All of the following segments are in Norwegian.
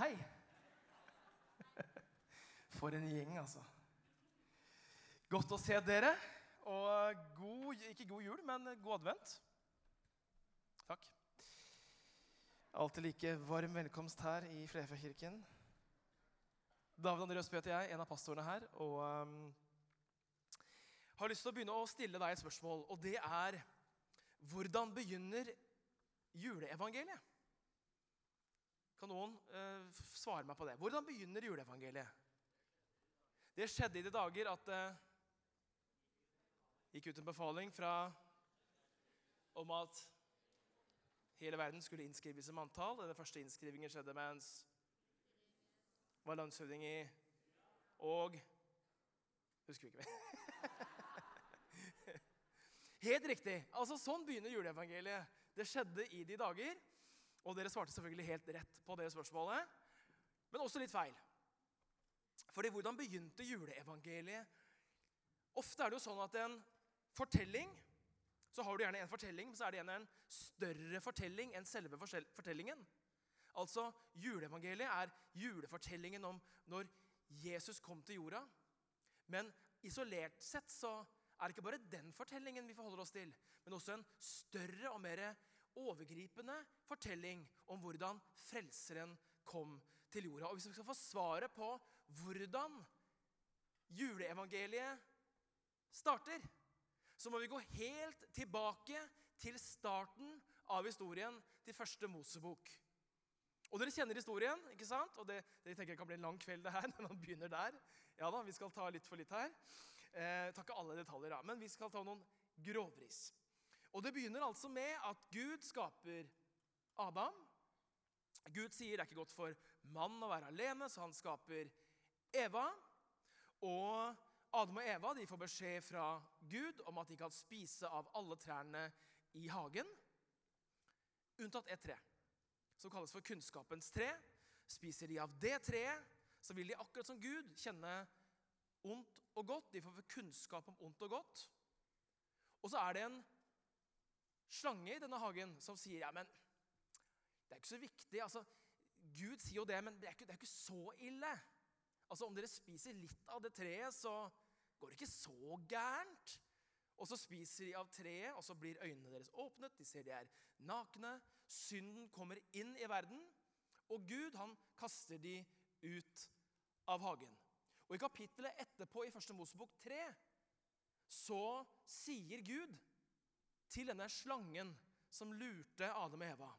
Hei! For en gjeng, altså. Godt å se dere. Og god, ikke god jul, men god advent. Takk. Alltid like varm velkomst her i Flerfjellkirken. David André Østby heter jeg, en av pastorene her. Og um, har lyst til å begynne å stille deg et spørsmål. Og det er hvordan begynner juleevangeliet? Kan noen eh, svare meg på det? Hvordan begynner juleevangeliet? Det skjedde i de dager at det eh, gikk ut en befaling fra, om at hele verden skulle innskrives i manntall. Den første innskrivingen skjedde mens var landshøvding i og Husker vi ikke mer. Helt riktig. Altså Sånn begynner juleevangeliet. Det skjedde i de dager. Og dere svarte selvfølgelig helt rett på det spørsmålet, men også litt feil. Fordi hvordan begynte juleevangeliet? Ofte er det jo sånn at en fortelling Så har du gjerne en fortelling, men så er det gjerne en større fortelling enn selve fortellingen. Altså, Juleevangeliet er julefortellingen om når Jesus kom til jorda. Men isolert sett så er det ikke bare den fortellingen vi forholder oss til, men også en større og mer overgripende fortelling om hvordan Frelseren kom til jorda. Og Hvis vi skal få svaret på hvordan juleevangeliet starter, så må vi gå helt tilbake til starten av historien, til første Mosebok. Og Dere kjenner historien, ikke sant? Og det, dere tenker det kan bli en lang kveld det her, når man begynner der. Ja da, Vi skal ta litt for litt her. Eh, tar ikke alle detaljer, da, men vi skal ta noen grovris. Og Det begynner altså med at Gud skaper Adam. Gud sier det er ikke godt for mann å være alene, så han skaper Eva. Og Adam og Eva de får beskjed fra Gud om at de kan spise av alle trærne i hagen, unntatt ett tre, som kalles for kunnskapens tre. Spiser de av det treet, så vil de akkurat som Gud kjenne ondt og godt. De får kunnskap om ondt og godt. Og så er det en slange i denne hagen som sier ja, men det er ikke så viktig. altså, Gud sier jo det, men det er ikke, det er ikke så ille. Altså, Om dere spiser litt av det treet, så går det ikke så gærent. Og så spiser de av treet, og så blir øynene deres åpnet. De ser de er nakne. Synden kommer inn i verden. Og Gud han kaster de ut av hagen. Og I kapittelet etterpå i første Mosebok 3 så sier Gud til denne slangen som lurte Adam og Eva.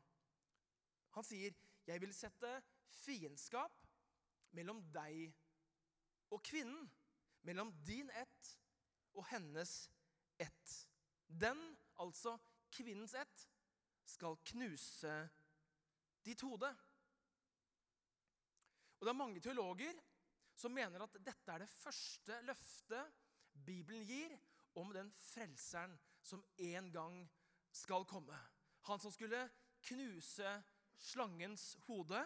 Han sier, 'Jeg vil sette fiendskap mellom deg og kvinnen.' 'Mellom din ett og hennes ett.' Den, altså kvinnens ett, skal knuse ditt hode. Og Det er mange teologer som mener at dette er det første løftet Bibelen gir om den frelseren som en gang skal komme. Han som skulle knuse slangens hode,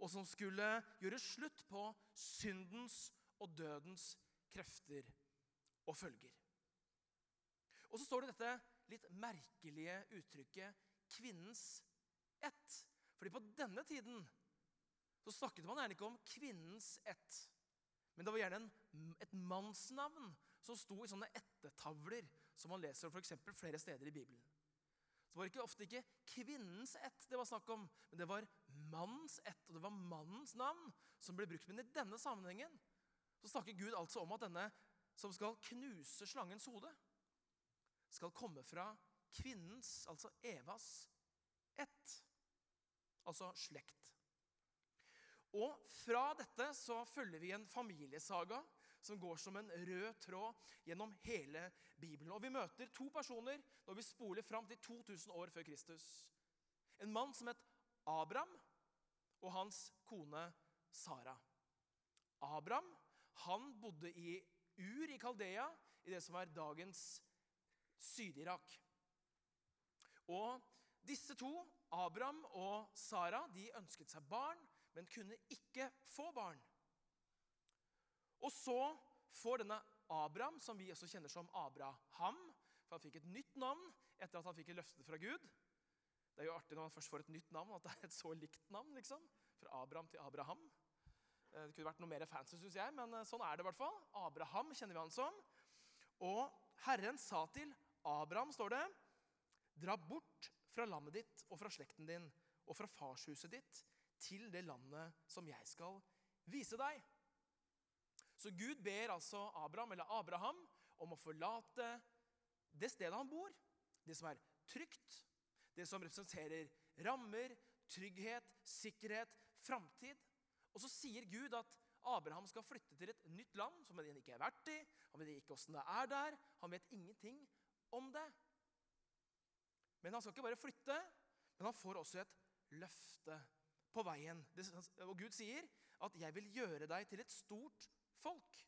og som skulle gjøre slutt på syndens og dødens krefter og følger. Og så står det dette litt merkelige uttrykket 'kvinnens ett'. Fordi på denne tiden så snakket man gjerne ikke om kvinnens ett. Men det var gjerne en, et mannsnavn som sto i sånne ettertavler som man leser for flere steder i Bibelen. Så var det ikke, ofte ikke kvinnens ett det var snakk om, men det var mannens ett. Og det var mannens navn som ble brukt. Men i denne sammenhengen så snakker Gud altså om at denne som skal knuse slangens hode, skal komme fra kvinnens, altså Evas, ett. Altså slekt. Og fra dette så følger vi en familiesaga som går som en rød tråd gjennom hele Bibelen. Og Vi møter to personer når vi spoler fram til 2000 år før Kristus. En mann som het Abraham, og hans kone Sara. Abraham han bodde i Ur i Kaldea, i det som er dagens Syd-Irak. Og disse to, Abraham og Sara, de ønsket seg barn men kunne ikke få barn. Og så får denne Abraham, som vi også kjenner som Abraham For han fikk et nytt navn etter at han fikk et løfte fra Gud. Det er jo artig når man først får et nytt navn, at det er et så likt navn. liksom. fra Abraham til Abraham. Eh, Det kunne vært noe mer fancy, syns jeg, men eh, sånn er det i hvert fall. Abraham kjenner vi han som. Og Herren sa til Abraham, står det, dra bort fra landet ditt og fra slekten din og fra farshuset ditt til det landet som jeg skal vise deg. Så Gud ber altså Abraham, eller Abraham om å forlate det stedet han bor, det som er trygt, det som representerer rammer, trygghet, sikkerhet, framtid. Og så sier Gud at Abraham skal flytte til et nytt land som han ikke har vært i. Han vet ikke åssen det er der. Han vet ingenting om det. Men han skal ikke bare flytte, men han får også et løfte på veien. Og Gud sier at 'jeg vil gjøre deg til et stort folk'.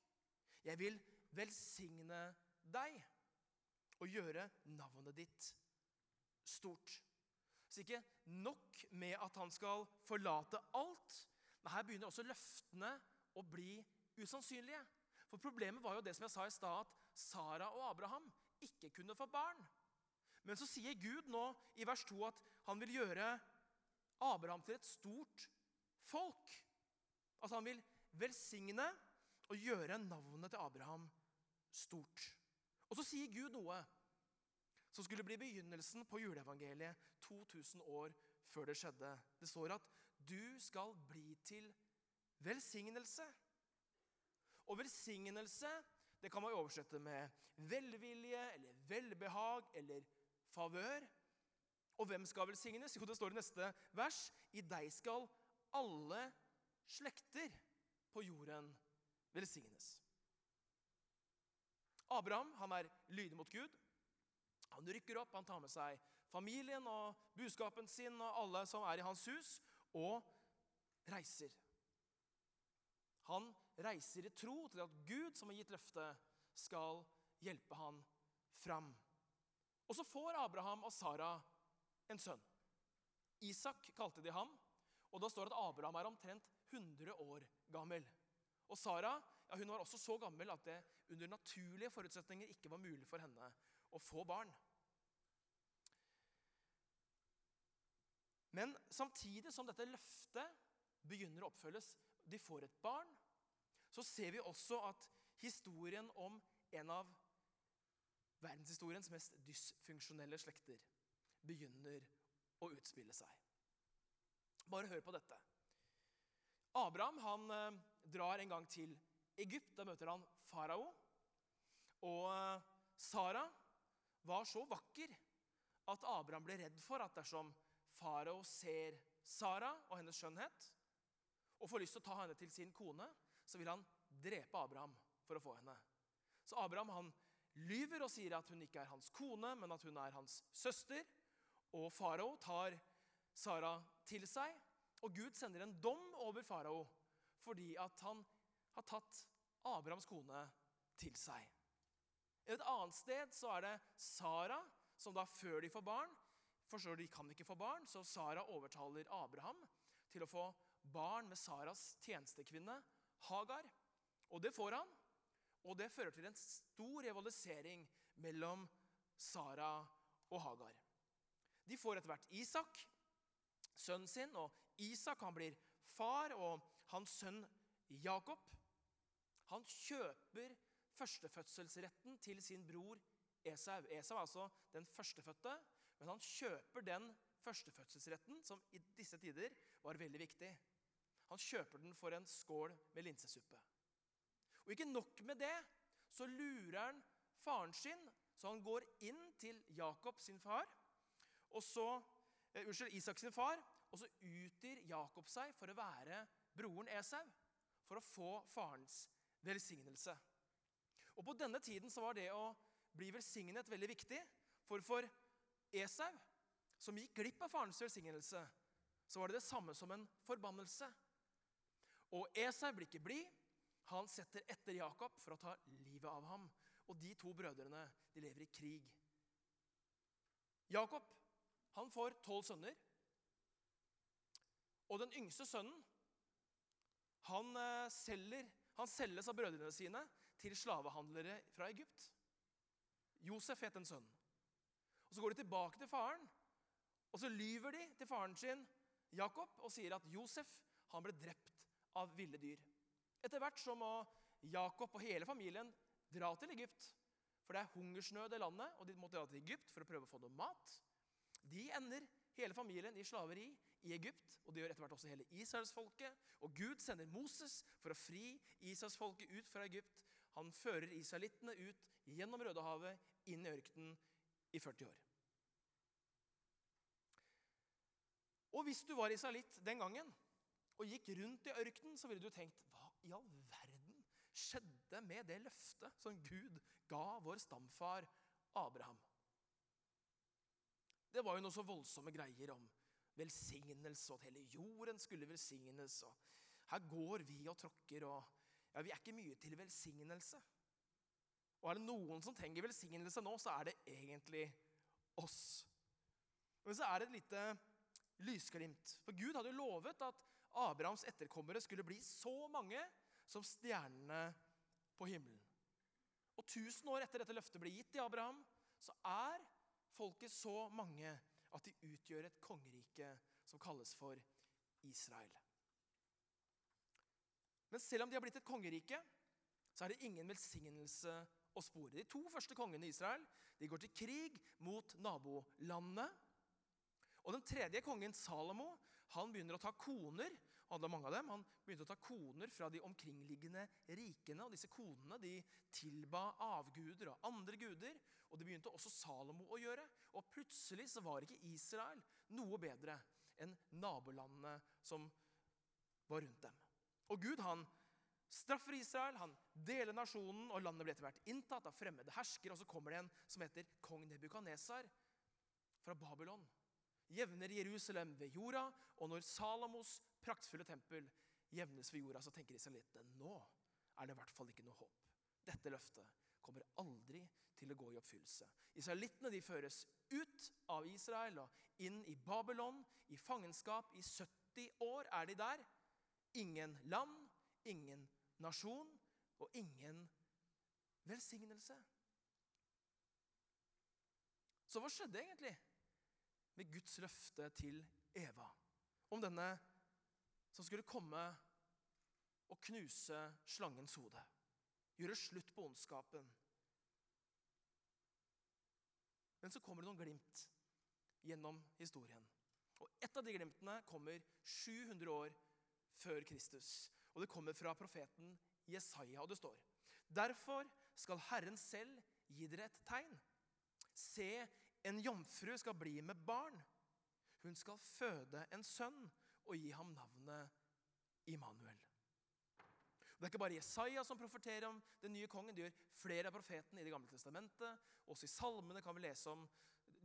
'Jeg vil velsigne deg og gjøre navnet ditt stort'. Så ikke nok med at han skal forlate alt, men her begynner også løftene å bli usannsynlige. For problemet var jo det som jeg sa i stad, at Sara og Abraham ikke kunne få barn. Men så sier Gud nå i vers 2 at han vil gjøre Abraham til et stort folk. At han vil velsigne og gjøre navnet til Abraham stort. Og så sier Gud noe som skulle bli begynnelsen på juleevangeliet 2000 år før det skjedde. Det står at du skal bli til velsignelse. Og velsignelse det kan man oversette med velvilje eller velbehag eller favør. Og hvem skal velsignes? Jo, det står i neste vers. I deg skal alle slekter på jorden velsignes. Abraham han er lydig mot Gud. Han rykker opp, han tar med seg familien og buskapen sin og alle som er i hans hus, og reiser. Han reiser i tro til at Gud, som har gitt løftet, skal hjelpe han fram. Og så får Abraham og Sara en sønn. Isak kalte de ham, og da står det at Abraham er omtrent 100 år gammel. Og Sara ja, hun var også så gammel at det under naturlige forutsetninger ikke var mulig for henne å få barn. Men samtidig som dette løftet begynner å oppfølges, de får et barn, så ser vi også at historien om en av verdenshistoriens mest dysfunksjonelle slekter begynner å utspille seg. Bare hør på dette. Abraham han eh, drar en gang til Egypt. Da møter han farao. Og eh, Sara var så vakker at Abraham ble redd for at dersom farao ser Sara og hennes skjønnhet og får lyst til å ta henne til sin kone, så vil han drepe Abraham for å få henne. Så Abraham han lyver og sier at hun ikke er hans kone, men at hun er hans søster. Og farao tar Sara til seg, og Gud sender en dom over farao fordi at han har tatt Abrahams kone til seg. Et annet sted så er det Sara som da før de får barn Forstår de kan ikke få barn, så Sara overtaler Abraham til å få barn med Saras tjenestekvinne Hagar. Og det får han. Og det fører til en stor rivalisering mellom Sara og Hagar. De får etter hvert Isak, sønnen sin, og Isak han blir far, og hans sønn Jakob han kjøper førstefødselsretten til sin bror Esau. Esau er altså den førstefødte, men han kjøper den førstefødselsretten, som i disse tider var veldig viktig. Han kjøper den for en skål med linsesuppe. Og ikke nok med det, så lurer han faren sin, så han går inn til Jakob sin far, og så, eh, unnskyld, Isak sin far, og så utgir Jakob seg for å være broren Esau, for å få farens velsignelse. Og På denne tiden så var det å bli velsignet veldig viktig. For for Esau, som gikk glipp av farens velsignelse, så var det det samme som en forbannelse. Og Esau blir ikke blid. Han setter etter Jakob for å ta livet av ham. Og de to brødrene de lever i krig. Jakob han får tolv sønner. Og den yngste sønnen han eh, selger han selges av brødrene sine til slavehandlere fra Egypt. Josef het en sønn. Og Så går de tilbake til faren, og så lyver de til faren sin Jakob og sier at Josef han ble drept av ville dyr. Etter hvert så må Jakob og hele familien dra til Egypt. For det er hungersnød i landet, og de måtte dra til Egypt for å prøve å få noe mat. De ender, hele familien, i slaveri i Egypt, og det gjør etter hvert også hele Israelsfolket. Og Gud sender Moses for å fri Israelsfolket ut fra Egypt. Han fører israelittene ut gjennom Rødehavet, inn i ørkenen, i 40 år. Og hvis du var israelitt den gangen og gikk rundt i ørkenen, så ville du tenkt Hva i all verden skjedde med det løftet som Gud ga vår stamfar Abraham? Det var jo noe så voldsomme greier om velsignelse, og at hele jorden skulle velsignes. og Her går vi og tråkker, og ja, vi er ikke mye til velsignelse. Og er det noen som trenger velsignelse nå, så er det egentlig oss. Men så er det et lite lysglimt. For Gud hadde jo lovet at Abrahams etterkommere skulle bli så mange som stjernene på himmelen. Og tusen år etter dette løftet ble gitt til Abraham, så er folket så mange at de utgjør et kongerike som kalles for Israel. Men selv om de har blitt et kongerike, så er det ingen velsignelse å spore. De to første kongene i Israel de går til krig mot nabolandene. Og den tredje kongen, Salomo, han begynner å ta koner og hadde mange av dem, han begynte å ta koner fra de omkringliggende rikene. og Disse konene de tilba avguder og andre guder. Og Det begynte også Salomo å gjøre. Og Plutselig så var ikke Israel noe bedre enn nabolandene som var rundt dem. Og Gud han straffer Israel, han deler nasjonen, og landet blir etter hvert inntatt av fremmede herskere. Og så kommer det en som heter kong Nebukanesar fra Babylon jevner Jerusalem ved jorda. Og når Salomos praktfulle tempel jevnes ved jorda, så tenker israelittene nå er det i hvert fall ikke noe håp. Dette løftet kommer aldri til å gå i oppfyllelse. Israelittene de føres ut av Israel og inn i Babylon, i fangenskap. I 70 år er de der. Ingen land, ingen nasjon og ingen velsignelse. Så hva skjedde egentlig? med Guds løfte til Eva. Om denne som skulle komme og knuse slangens hode. Gjøre slutt på ondskapen. Men så kommer det noen glimt gjennom historien. Og Et av de glimtene kommer 700 år før Kristus. Og det kommer fra profeten Jesaja, og det står Derfor skal Herren selv gi dere et tegn. Se, en jomfru skal bli med barn. Hun skal føde en sønn og gi ham navnet Immanuel. Det er ikke bare Jesaja som profeterer om den nye kongen. Det gjør flere av profetene i Det gamle testamentet. Også i salmene kan vi lese om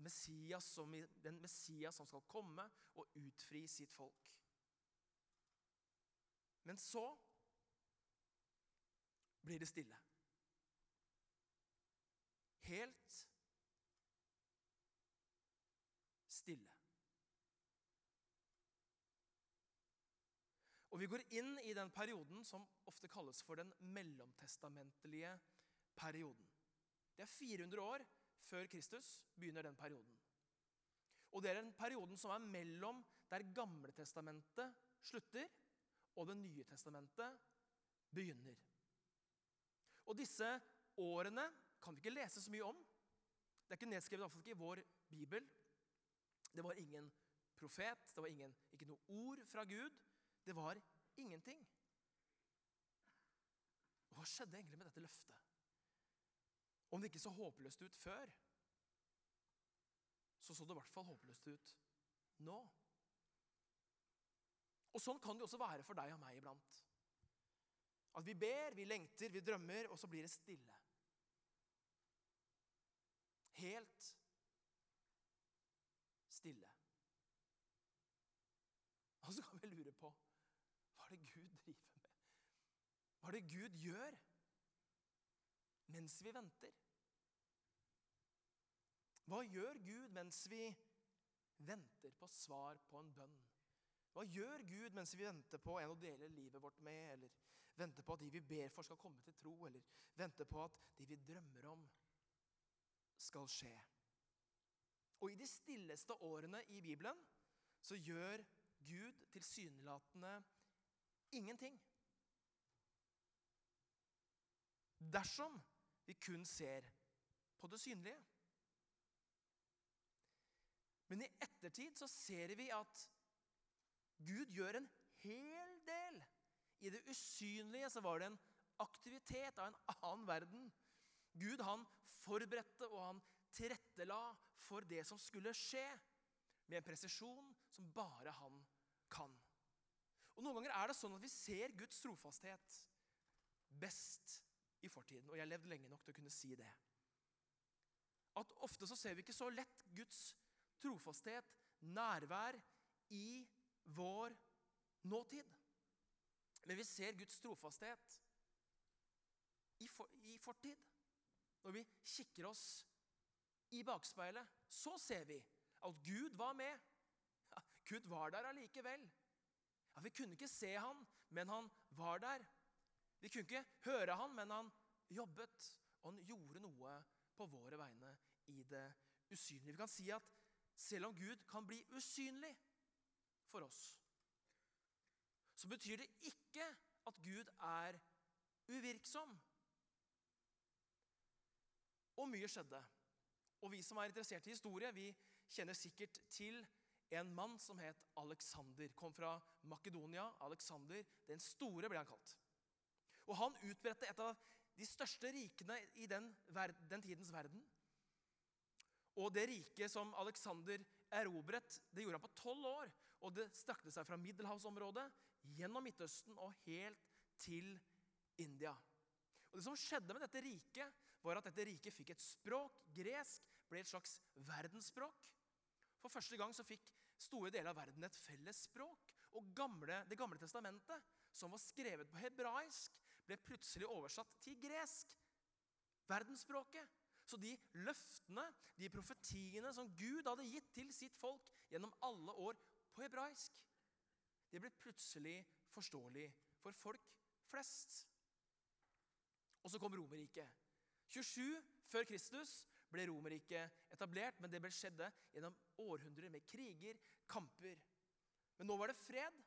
Messias, som den Messias som skal komme og utfri sitt folk. Men så blir det stille. Helt stille. Og Vi går inn i den perioden som ofte kalles for den mellomtestamentlige perioden. Det er 400 år før Kristus begynner den perioden. Og Det er den perioden som er mellom der Gamletestamentet slutter, og Det nye testamentet begynner. Og Disse årene kan vi ikke lese så mye om. Det er ikke nedskrevet ikke i vår bibel. Det var ingen profet, det var ingen, ikke noe ord fra Gud. Det var ingenting. Hva skjedde egentlig med dette løftet? Om det ikke så håpløst ut før, så så det i hvert fall håpløst ut nå. Og Sånn kan det også være for deg og meg iblant. At vi ber, vi lengter, vi drømmer, og så blir det stille. Helt stille. Og så kan vi lure på hva er det Gud driver med? Hva er det Gud gjør mens vi venter? Hva gjør Gud mens vi venter på svar på en bønn? Hva gjør Gud mens vi venter på en å dele livet vårt med, eller venter på at de vi ber for, skal komme til tro, eller venter på at de vi drømmer om, skal skje? Og i de stilleste årene i Bibelen så gjør Gud tilsynelatende ingenting. Dersom vi kun ser på det synlige. Men i ettertid så ser vi at Gud gjør en hel del. I det usynlige så var det en aktivitet av en annen verden. Gud han forberedte og han tilrettela for det som skulle skje, med en presisjon som bare han kan. Og Noen ganger er det sånn at vi ser Guds trofasthet best i fortiden. Og jeg har levd lenge nok til å kunne si det. At ofte så ser vi ikke så lett Guds trofasthet, nærvær, i vår nåtid. Men vi ser Guds trofasthet i, for, i fortid. Når vi kikker oss i bakspeilet, så ser vi at Gud var med. Ja, Gud var der allikevel. Ja, vi kunne ikke se han, men han var der. Vi kunne ikke høre han, men han jobbet, og han gjorde noe på våre vegne i det usynlige. Vi kan si at selv om Gud kan bli usynlig for oss, så betyr det ikke at Gud er uvirksom. Og mye skjedde. Og vi som er interessert i historie, vi kjenner sikkert til en mann som het Alexander. Kom fra Makedonia. Alexander den store ble han kalt. Og han utbredte et av de største rikene i den, den tidens verden. Og det riket som Alexander erobret, det gjorde han på tolv år. Og det strakte seg fra middelhavsområdet gjennom Midtøsten og helt til India. Og Det som skjedde med dette riket, var at dette riket fikk et språk. Gresk ble et slags verdensspråk. For første gang så fikk store deler av verden et felles språk. Og gamle, Det gamle testamentet, som var skrevet på hebraisk, ble plutselig oversatt til gresk. Verdensspråket. Så de løftene, de profetiene som Gud hadde gitt til sitt folk gjennom alle år på hebraisk, det ble plutselig forståelig for folk flest. Og så kom Romerriket. 27 før Kristus ble Romerriket etablert, men det ble skjedde gjennom århundrer med kriger, kamper. Men nå var det fred,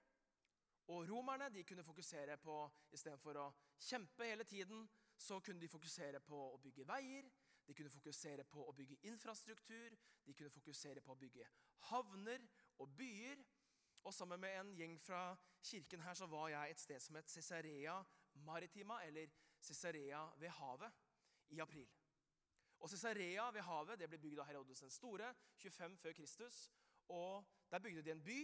og romerne de kunne fokusere på Istedenfor å kjempe hele tiden, så kunne de fokusere på å bygge veier, de kunne fokusere på å bygge infrastruktur, de kunne fokusere på å bygge havner og byer. Og sammen med en gjeng fra kirken her så var jeg et sted som het Cesarea Maritima, eller Cesarea ved havet, i april. Og Cesarea ved havet det ble bygd av Herodes den store, 25 før Kristus. Og Der bygde de en by.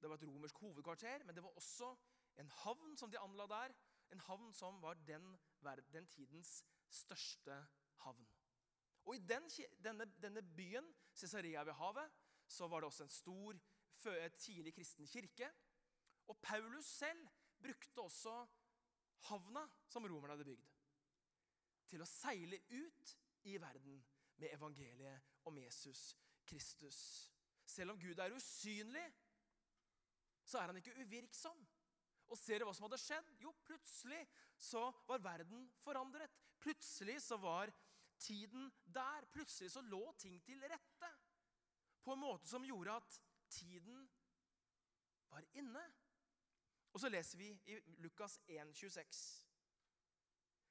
Det var et romersk hovedkvarter, men det var også en havn som de anla der. En havn som var den, den tidens største havn. Og I den, denne, denne, byen, Cesarea ved havet, så var det også en stor, tidlig kristen kirke. Og Paulus selv brukte også havna som romerne hadde bygd, til å seile ut i verden med evangeliet om Jesus Kristus. Selv om Gud er usynlig, så er han ikke uvirksom. Og ser du hva som hadde skjedd? Jo, plutselig så var verden forandret. Plutselig så var tiden der. Plutselig så lå ting til rette. På en måte som gjorde at tiden var inne. Og så leser vi i Lukas 1, 26.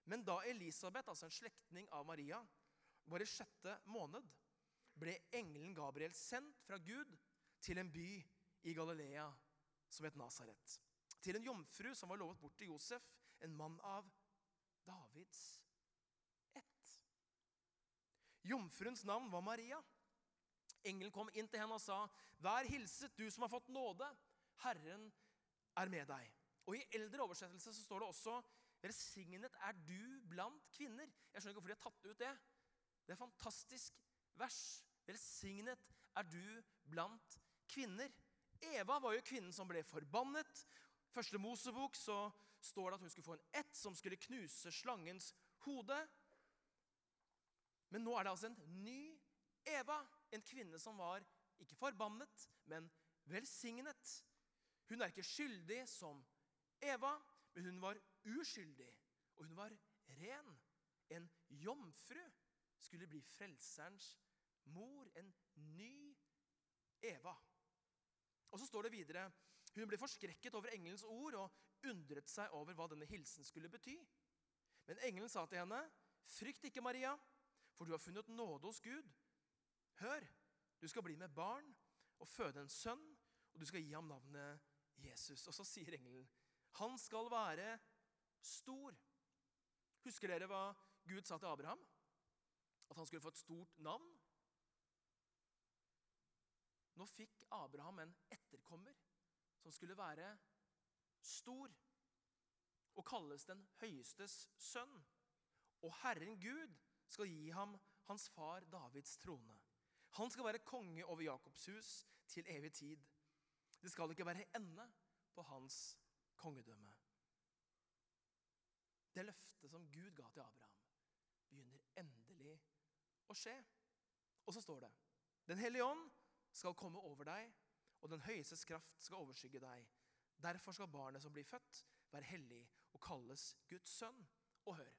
Men da Elisabeth, altså en slektning av Maria, var i sjette måned, ble engelen Gabriel sendt fra Gud til en by i Galilea som het Nasaret. Til en jomfru som var lovet bort til Josef, en mann av Davids ett. Jomfruens navn var Maria. Engelen kom inn til henne og sa, 'Vær hilset, du som har fått nåde. Herren er med deg.' Og I eldre oversettelse så står det også, 'Velsignet er du blant kvinner'. Jeg skjønner ikke hvorfor de har tatt ut det. Det er et fantastisk vers. Velsignet er du blant kvinner. Eva var jo kvinnen som ble forbannet. Første Mosebok så står det at hun skulle få en ett som skulle knuse slangens hode. Men nå er det altså en ny Eva, en kvinne som var ikke forbannet, men velsignet. Hun er ikke skyldig som Eva, men hun var uskyldig, og hun var ren. En jomfru skulle bli frelserens mor, en ny Eva. Og så står det videre Hun ble forskrekket over engelens ord og undret seg over hva denne hilsen skulle bety. Men engelen sa til henne, 'Frykt ikke, Maria, for du har funnet nåde hos Gud.' 'Hør, du skal bli med barn og føde en sønn, og du skal gi ham navnet Jesus.' Og så sier engelen, 'Han skal være stor.' Husker dere hva Gud sa til Abraham? At han skulle få et stort navn? Nå fikk Abraham en etterkommer som skulle være stor og kalles den høyestes sønn. Og Herren Gud skal gi ham hans far Davids trone. Han skal være konge over Jakobs hus til evig tid. Det skal ikke være ende på hans kongedømme. Det løftet som Gud ga til Abraham, begynner endelig å skje. Og så står det Den hellige ånd skal komme over deg, og den høyestes kraft skal overskygge deg. Derfor skal barnet som blir født, være hellig og kalles Guds sønn. Og hør,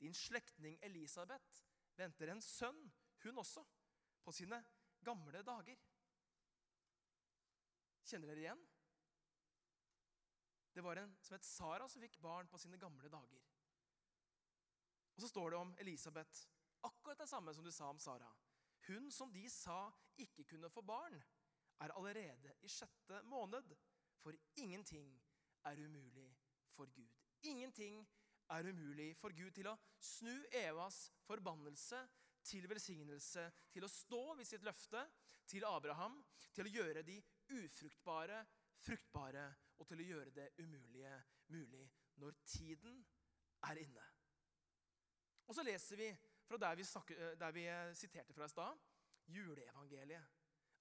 din slektning Elisabeth venter en sønn, hun også, på sine gamle dager. Kjenner dere igjen? Det var en som het Sara, som fikk barn på sine gamle dager. Og så står det om Elisabeth akkurat det samme som du sa om Sara. Hun som de sa ikke kunne få barn, er allerede i sjette måned. For ingenting er umulig for Gud. Ingenting er umulig for Gud til å snu Evas forbannelse til velsignelse, til å stå ved sitt løfte til Abraham, til å gjøre de ufruktbare fruktbare, og til å gjøre det umulige mulig når tiden er inne. Og så leser vi fra der vi, eh, der vi eh, siterte fra i stad, juleevangeliet,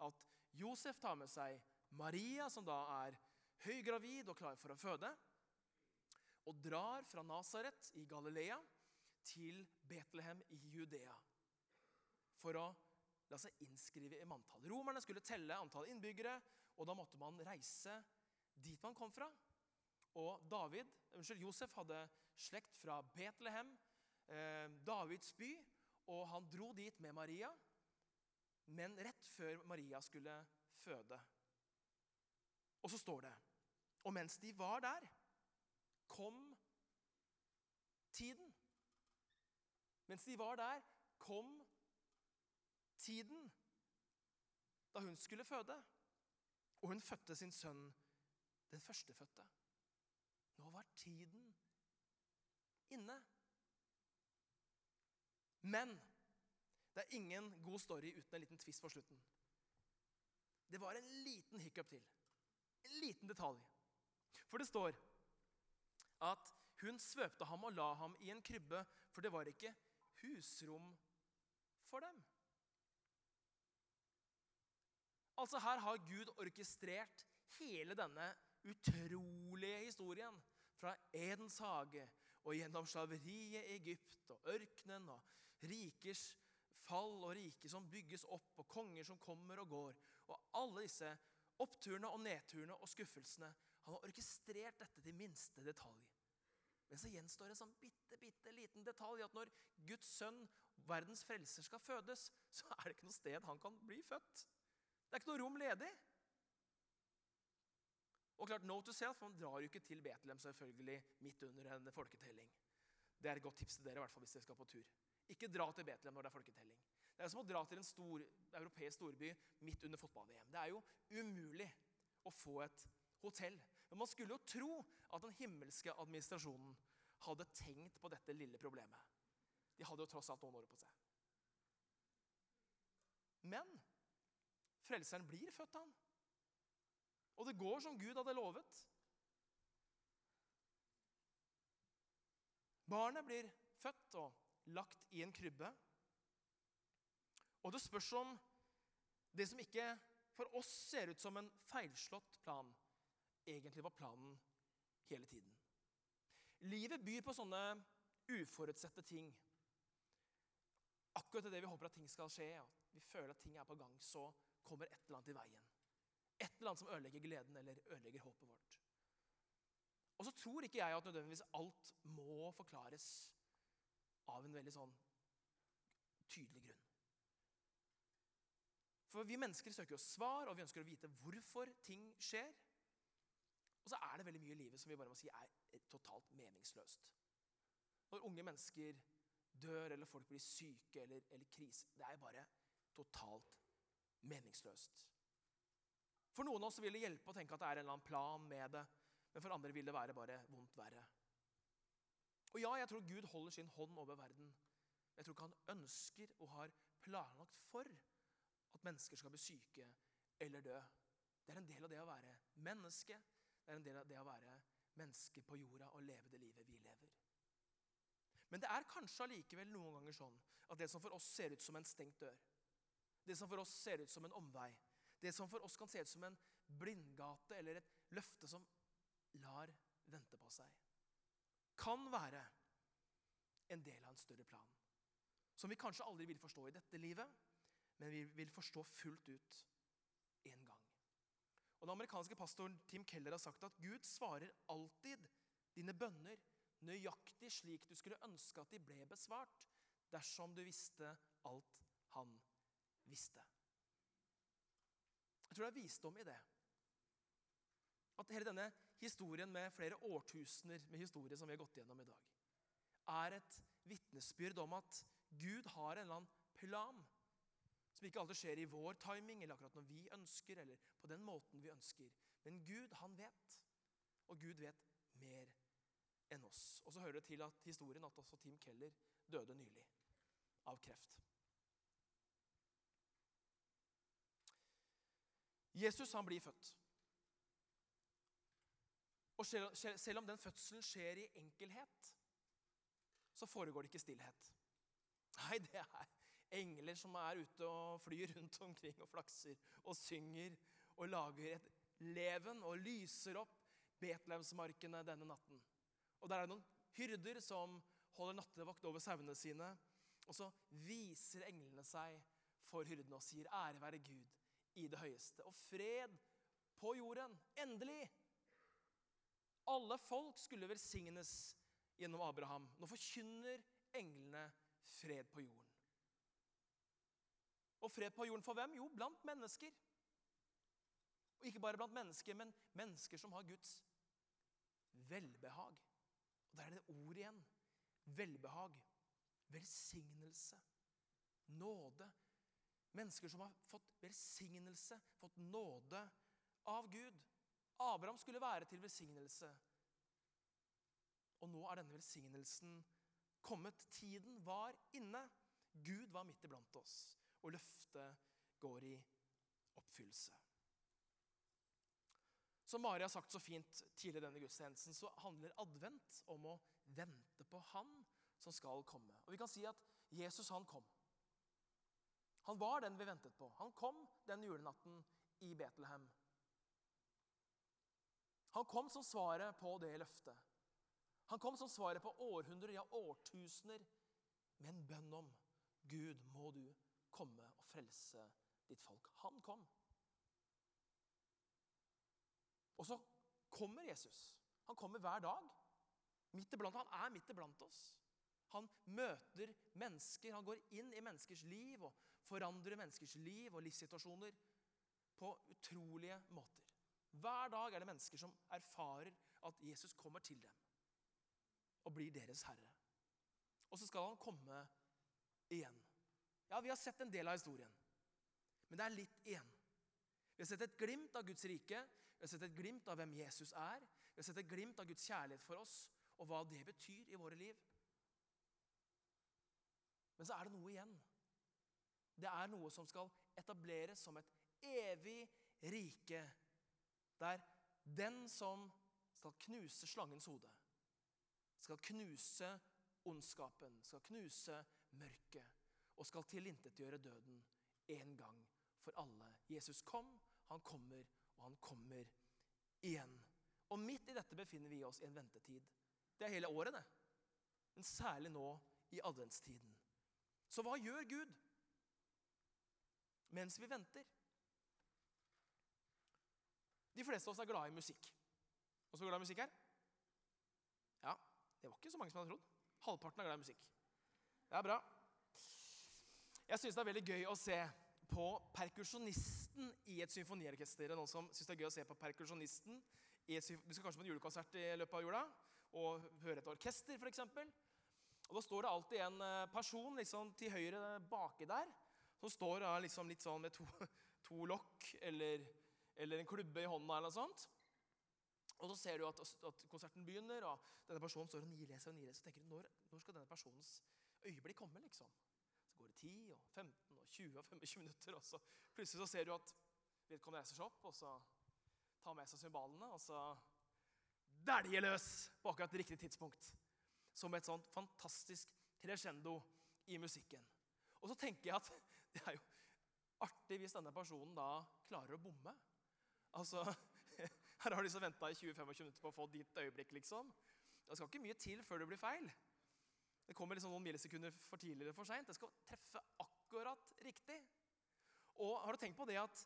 at Josef tar med seg Maria, som da er høygravid og klar for å føde, og drar fra Nasaret i Galilea til Betlehem i Judea for å la seg innskrive i manntall. Romerne skulle telle antall innbyggere, og da måtte man reise dit man kom fra. Og David, unnskyld, Josef hadde slekt fra Betlehem, eh, Davids by, og han dro dit med Maria, men rett før Maria skulle føde. Og så står det Og mens de var der, kom tiden. Mens de var der, kom tiden da hun skulle føde. Og hun fødte sin sønn, den førstefødte. Nå var tiden inne. Men det er ingen god story uten en liten tvist på slutten. Det var en liten hiccup til. En liten detalj. For det står at hun svøpte ham og la ham i en krybbe, for det var ikke husrom for dem. Altså Her har Gud orkestrert hele denne utrolige historien. Fra Edens hage og gjennom slaveriet i Egypt og ørkenen og rikers fall og rike som bygges opp, og konger som kommer og går. Og alle disse oppturene og nedturene og skuffelsene. Han har orkestrert dette til minste detalj. Men så gjenstår det en sånn bitte, bitte liten detalj at når Guds sønn, verdens frelser, skal fødes, så er det ikke noe sted han kan bli født. Det er ikke noe rom ledig. Og klart, note to self, Man drar jo ikke til Betlehem selvfølgelig midt under en folketelling. Det er et godt tips til dere i hvert fall hvis dere skal på tur. Ikke dra til Betlehem når det er folketelling. Det er som å dra til en stor, europeisk storby midt under fotball-VM. Det er jo umulig å få et hotell. Men man skulle jo tro at den himmelske administrasjonen hadde tenkt på dette lille problemet. De hadde jo tross alt noen år på seg. Men frelseren blir født, han. Og det går som Gud hadde lovet. Barnet blir født og lagt i en krybbe. Og det spørs om det som ikke for oss ser ut som en feilslått plan, egentlig var planen hele tiden. Livet byr på sånne uforutsette ting. Akkurat det vi håper at ting skal skje, og vi føler at ting er på gang, så kommer et eller annet i veien. Et eller annet som ødelegger gleden eller ødelegger håpet vårt. Og så tror ikke jeg at nødvendigvis alt må forklares av en veldig sånn tydelig grunn. For vi mennesker søker jo svar, og vi ønsker å vite hvorfor ting skjer. Og så er det veldig mye i livet som vi bare må si er totalt meningsløst. Når unge mennesker dør, eller folk blir syke, eller, eller krise Det er bare totalt meningsløst. For noen av oss vil det hjelpe å tenke at det er en eller annen plan med det, men for andre vil det være bare vondt verre. Og ja, jeg tror Gud holder sin hånd over verden. Jeg tror ikke han ønsker og har planlagt for at mennesker skal bli syke eller dø. Det er en del av det å være menneske. Det er en del av det å være menneske på jorda og leve det livet vi lever. Men det er kanskje allikevel noen ganger sånn at det som for oss ser ut som en stengt dør, det som for oss ser ut som en omvei, det som for oss kan se ut som en blindgate eller et løfte som lar vente på seg, kan være en del av en større plan. Som vi kanskje aldri vil forstå i dette livet, men vi vil forstå fullt ut en gang. Og Den amerikanske pastoren Tim Keller har sagt at Gud svarer alltid dine bønner nøyaktig slik du skulle ønske at de ble besvart, dersom du visste alt han visste. Jeg tror det er visdom i det. At hele denne historien med flere årtusener med historie som vi har gått gjennom i dag, er et vitnesbyrd om at Gud har en eller annen plan som ikke alltid skjer i vår timing eller akkurat når vi ønsker, eller på den måten vi ønsker. Men Gud, han vet. Og Gud vet mer enn oss. Og så hører det til at historien at også Tim Keller døde nylig av kreft. Jesus han blir født. Og selv om den fødselen skjer i enkelhet, så foregår det ikke stillhet. Nei, det er engler som er ute og flyr rundt omkring og flakser og synger og lager et leven og lyser opp Betlehemsmarkene denne natten. Og der er det noen hyrder som holder nattevakt over sauene sine. Og så viser englene seg for hyrdene og sier, 'Ære være Gud i det høyeste', og fred på jorden. Endelig! Alle folk skulle velsignes gjennom Abraham. Nå forkynner englene fred på jorden. Og fred på jorden for hvem? Jo, blant mennesker. Og ikke bare blant mennesker, men mennesker som har Guds velbehag. Og Der er det ordet igjen. Velbehag. Velsignelse. Nåde. Mennesker som har fått velsignelse, fått nåde av Gud. Abraham skulle være til velsignelse. Og nå er denne velsignelsen kommet. Tiden var inne. Gud var midt iblant oss, og løftet går i oppfyllelse. Som Mari har sagt så fint tidligere denne gudstjenesten, så handler advent om å vente på Han som skal komme. Og vi kan si at Jesus, han kom. Han var den vi ventet på. Han kom den julenatten i Betlehem. Han kom som svaret på det løftet. Han kom som svaret på århundrer, ja årtusener, med en bønn om Gud, må du komme og frelse ditt folk. Han kom. Og så kommer Jesus. Han kommer hver dag. Iblant, Han er midt iblant oss. Han møter mennesker, han går inn i menneskers liv og forandrer menneskers liv og livssituasjoner på utrolige måter. Hver dag er det mennesker som erfarer at Jesus kommer til dem og blir deres herre. Og så skal han komme igjen. Ja, vi har sett en del av historien, men det er litt igjen. Vi har sett et glimt av Guds rike, vi har sett et glimt av hvem Jesus er. Vi har sett et glimt av Guds kjærlighet for oss og hva det betyr i våre liv. Men så er det noe igjen. Det er noe som skal etableres som et evig rike, der den som skal knuse slangens hode, skal knuse ondskapen, skal knuse mørket og skal tilintetgjøre døden en gang for alle. Jesus kom, han kommer og han kommer igjen. Og midt i dette befinner vi oss i en ventetid. Det er hele året, det. Men særlig nå i adventstiden. Så hva gjør Gud mens vi venter? De fleste av oss er glade i musikk. Og så glad i musikk her? Ja, det var ikke så mange som hadde trodd. Halvparten er glad i musikk. Det er bra. Jeg syns det er veldig gøy å se på perkusjonisten i et symfoniorkester. Noen som syns det er gøy å se på perkusjonisten i et, Du skal kanskje på en julekonsert i løpet av jula og høre et orkester, f.eks. Og da står det alltid en eh, person liksom, til høyre baki der som står liksom, litt sånn med to, to lokk eller, eller, en klubbe i hånda eller noe sånt. Og så ser du at, at konserten begynner, og denne personen står og nileser og nileser. Så tenker du, når, når skal denne personens øyeblikk komme? liksom? Så går det 10 og 15 og 20 og 25 minutter, og så plutselig så ser du at vedkommende reiser seg opp, og så tar med seg symbolene, og så dæljer løs på akkurat det riktige tidspunkt. Som et sånt fantastisk crescendo i musikken. Og så tenker jeg at det er jo artig hvis denne personen da klarer å bomme. Altså, Her har de så venta i 20-25 minutter på å få ditt øyeblikk, liksom. Det skal ikke mye til før det blir feil. Det kommer liksom noen millisekunder for tidlig eller for seint. Det skal treffe akkurat riktig. Og har du tenkt på det at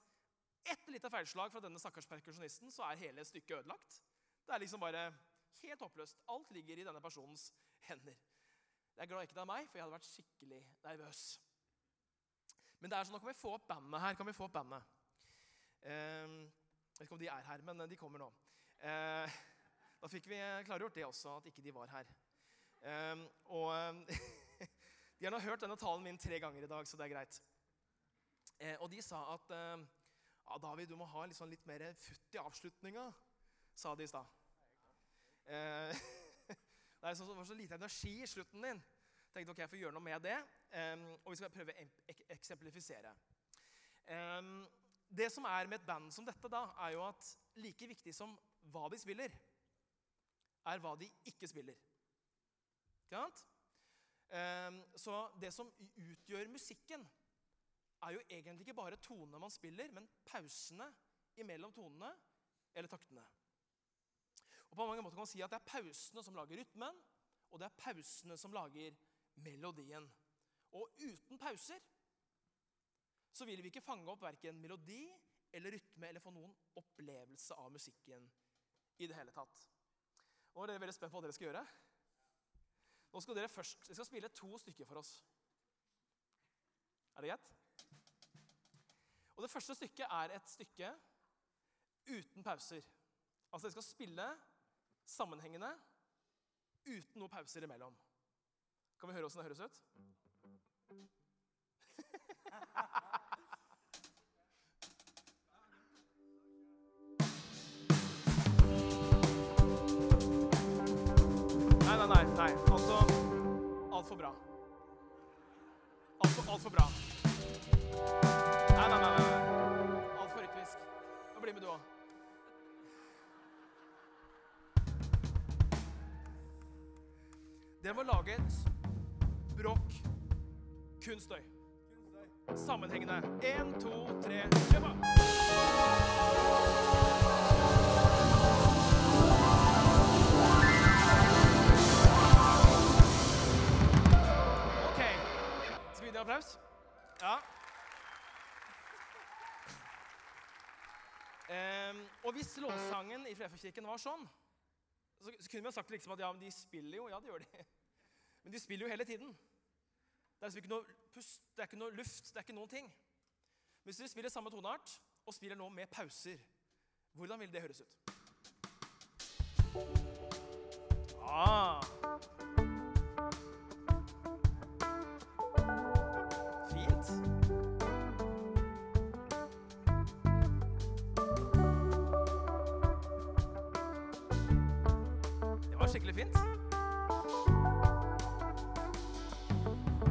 ett lite feilslag fra denne stakkars perkusjonisten, så er hele stykket ødelagt? Det er liksom bare helt håpløst. Alt ligger i denne personens hender. Jeg er glad ikke det er meg, for jeg hadde vært skikkelig nervøs. Men det er sånn, nå kan vi få opp bandet her. Kan vi få opp bandet? Um, jeg vet ikke om de er her, men de kommer nå. Uh, da fikk vi klargjort det også, at ikke de var her. Um, og de har nå hørt denne talen min tre ganger i dag, så det er greit. Og de sa at ja, David, du må ha litt, sånn litt mer futt i avslutninga, sa de i stad. Eh, det var så lite energi i slutten din. Tenkte ok, jeg får gjøre noe med det. Um, og vi skal prøve å ek eksemplifisere. Um, det som er med et band som dette, da, er jo at like viktig som hva de spiller, er hva de ikke spiller. Ikke sant? Um, så det som utgjør musikken, er jo egentlig ikke bare tonene man spiller, men pausene imellom tonene eller taktene. Og på mange måter kan man si at Det er pausene som lager rytmen, og det er pausene som lager melodien. Og uten pauser så vil vi ikke fange opp verken melodi eller rytme eller få noen opplevelse av musikken i det hele tatt. Og er veldig spent på hva dere skal gjøre. Nå skal dere først, dere skal spille to stykker for oss. Er det greit? Og Det første stykket er et stykke uten pauser. Altså, dere skal spille sammenhengende uten noen pauser imellom. Kan vi høre åssen det høres ut? altfor bra. Altfor alt bra. Nei, nei, nei. nei. Altfor rytmisk. Bli med, du òg. Dere må lage bråk, Kun støy. Sammenhengende. Én, to, tre, kjør på! Applaus? Ja. Um, og hvis lovsangen i Frefakirken var sånn så, så kunne vi ha sagt liksom at ja, men de spiller jo. Ja, det gjør de. Men de spiller jo hele tiden. Det er liksom ikke noe pust, det er ikke noe luft, det er ikke noen ting. Hvis dere spiller samme toneart og spiller nå med pauser, hvordan vil det høres ut? Ah. Skikkelig fint.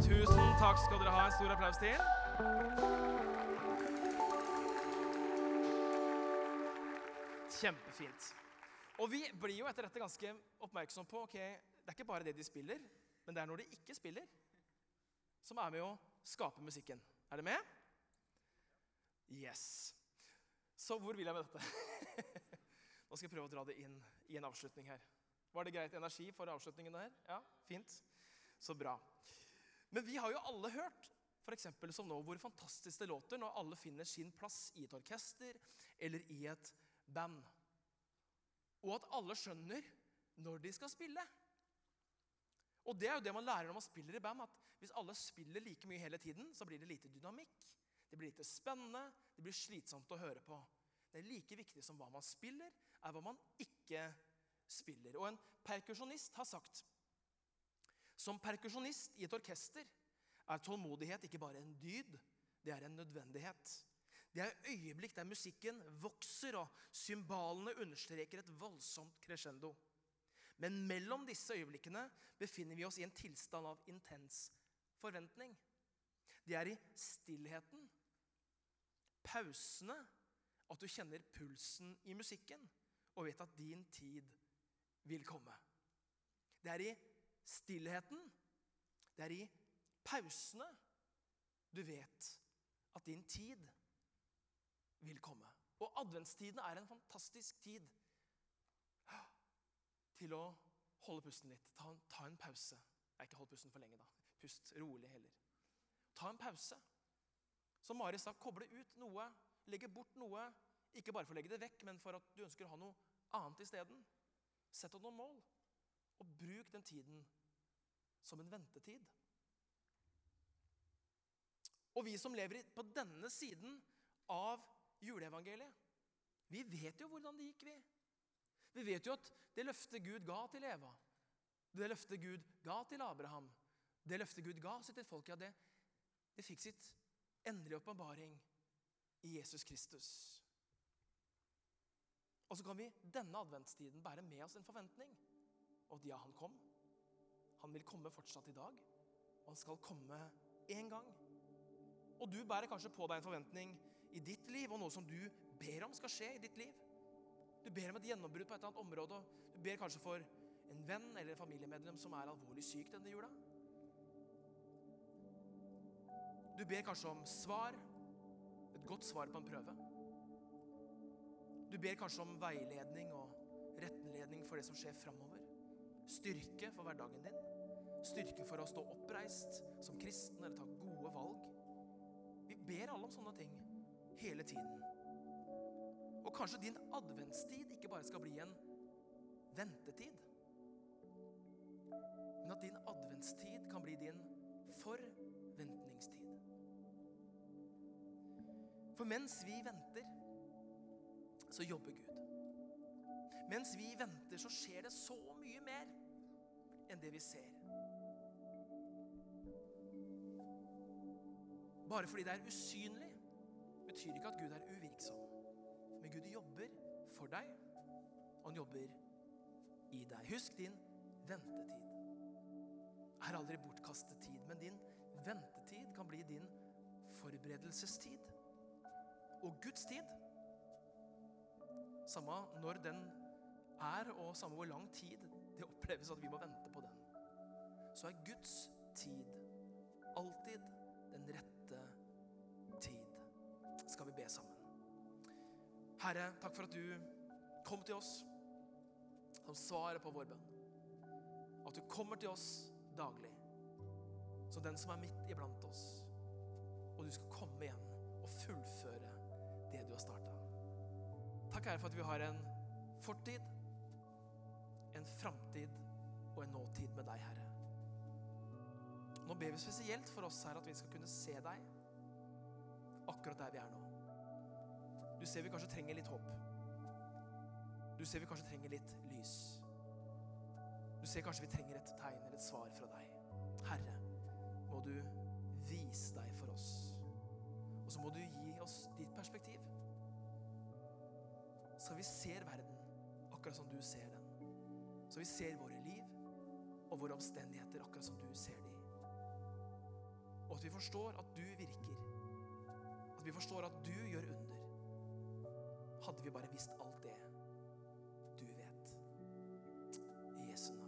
Tusen takk skal dere ha. En stor applaus til. Kjempefint. Og vi blir jo etter dette ganske oppmerksom på ok, det er ikke bare det de spiller, men det er når de ikke spiller, som er med å skape musikken. Er det med? Yes. Så hvor vil jeg med dette? Nå skal jeg prøve å dra det inn i en avslutning her. Var det greit energi for avslutningen der? Ja, fint. Så bra. Men vi har jo alle hørt f.eks. som nå, hvor fantastisk det låter når alle finner sin plass i et orkester eller i et band. Og at alle skjønner når de skal spille. Og det er jo det man lærer når man spiller i band, at hvis alle spiller like mye hele tiden, så blir det lite dynamikk. Det blir lite spennende, det blir slitsomt å høre på. Det er like viktig som hva man spiller, er hva man ikke spiller. Og en perkusjonist har sagt som perkusjonist i et orkester er tålmodighet ikke bare en dyd, det er en nødvendighet. Det er øyeblikk der musikken vokser og symbalene understreker et voldsomt crescendo. Men mellom disse øyeblikkene befinner vi oss i en tilstand av intens forventning. Det er i stillheten, pausene, at du kjenner pulsen i musikken og vet at din tid vil komme. Det er i stillheten, det er i pausene du vet at din tid vil komme. Og adventstiden er en fantastisk tid til å holde pusten litt. Ta, ta en pause. Jeg ikke hold pusten for lenge, da. Pust rolig heller. Ta en pause. Som Mari sa, koble ut noe. Legge bort noe. Ikke bare for å legge det vekk, men for at du ønsker å ha noe annet isteden. Sett deg noen mål, og bruk den tiden som en ventetid. Og vi som lever på denne siden av juleevangeliet, vi vet jo hvordan det gikk, vi. Vi vet jo at det løftet Gud ga til Eva, det løftet Gud ga til Abraham, det løftet Gud ga sitt folk, ja, det, det fikk sitt endelige åpenbaring i Jesus Kristus. Og så kan vi denne adventstiden bære med oss en forventning. Og at ja, han kom. Han vil komme fortsatt i dag. Og han skal komme én gang. Og du bærer kanskje på deg en forventning i ditt liv, og noe som du ber om skal skje i ditt liv. Du ber om et gjennombrudd på et eller annet område. og Du ber kanskje for en venn eller en familiemedlem som er alvorlig syk denne jula. Du ber kanskje om svar, et godt svar på en prøve. Du ber kanskje om veiledning og rettenledning for det som skjer framover. Styrke for hverdagen din. Styrke for å stå oppreist som kristen eller ta gode valg. Vi ber alle om sånne ting hele tiden. Og kanskje din adventstid ikke bare skal bli en ventetid, men at din adventstid kan bli din forventningstid. For mens vi venter, så jobber Gud. Mens vi venter, så skjer det så mye mer enn det vi ser. Bare fordi det er usynlig, betyr ikke at Gud er uvirksom. Men Gud jobber for deg, og han jobber i deg. Husk din ventetid. Er aldri bortkastet tid, men din ventetid kan bli din forberedelsestid. Og Guds tid samme når den er, og samme hvor lang tid det oppleves at vi må vente på den, så er Guds tid alltid den rette tid. Skal vi be sammen. Herre, takk for at du kom til oss som svaret på vår bønn. At du kommer til oss daglig som den som er midt iblant oss. Og du skal komme igjen og fullføre Takk, Herre, for at vi har en fortid, en framtid og en nåtid med deg, Herre. Nå ber vi spesielt for oss, Herre, at vi skal kunne se deg akkurat der vi er nå. Du ser vi kanskje trenger litt håp. Du ser vi kanskje trenger litt lys. Du ser kanskje vi trenger et tegn eller et svar fra deg. Herre, må du vise deg for oss. Og så må du gi oss ditt perspektiv så vi ser verden akkurat som du ser den. Så vi ser våre liv og våre omstendigheter akkurat som du ser de. Og at vi forstår at du virker. At vi forstår at du gjør under. Hadde vi bare visst alt det du vet. I Jesu navn.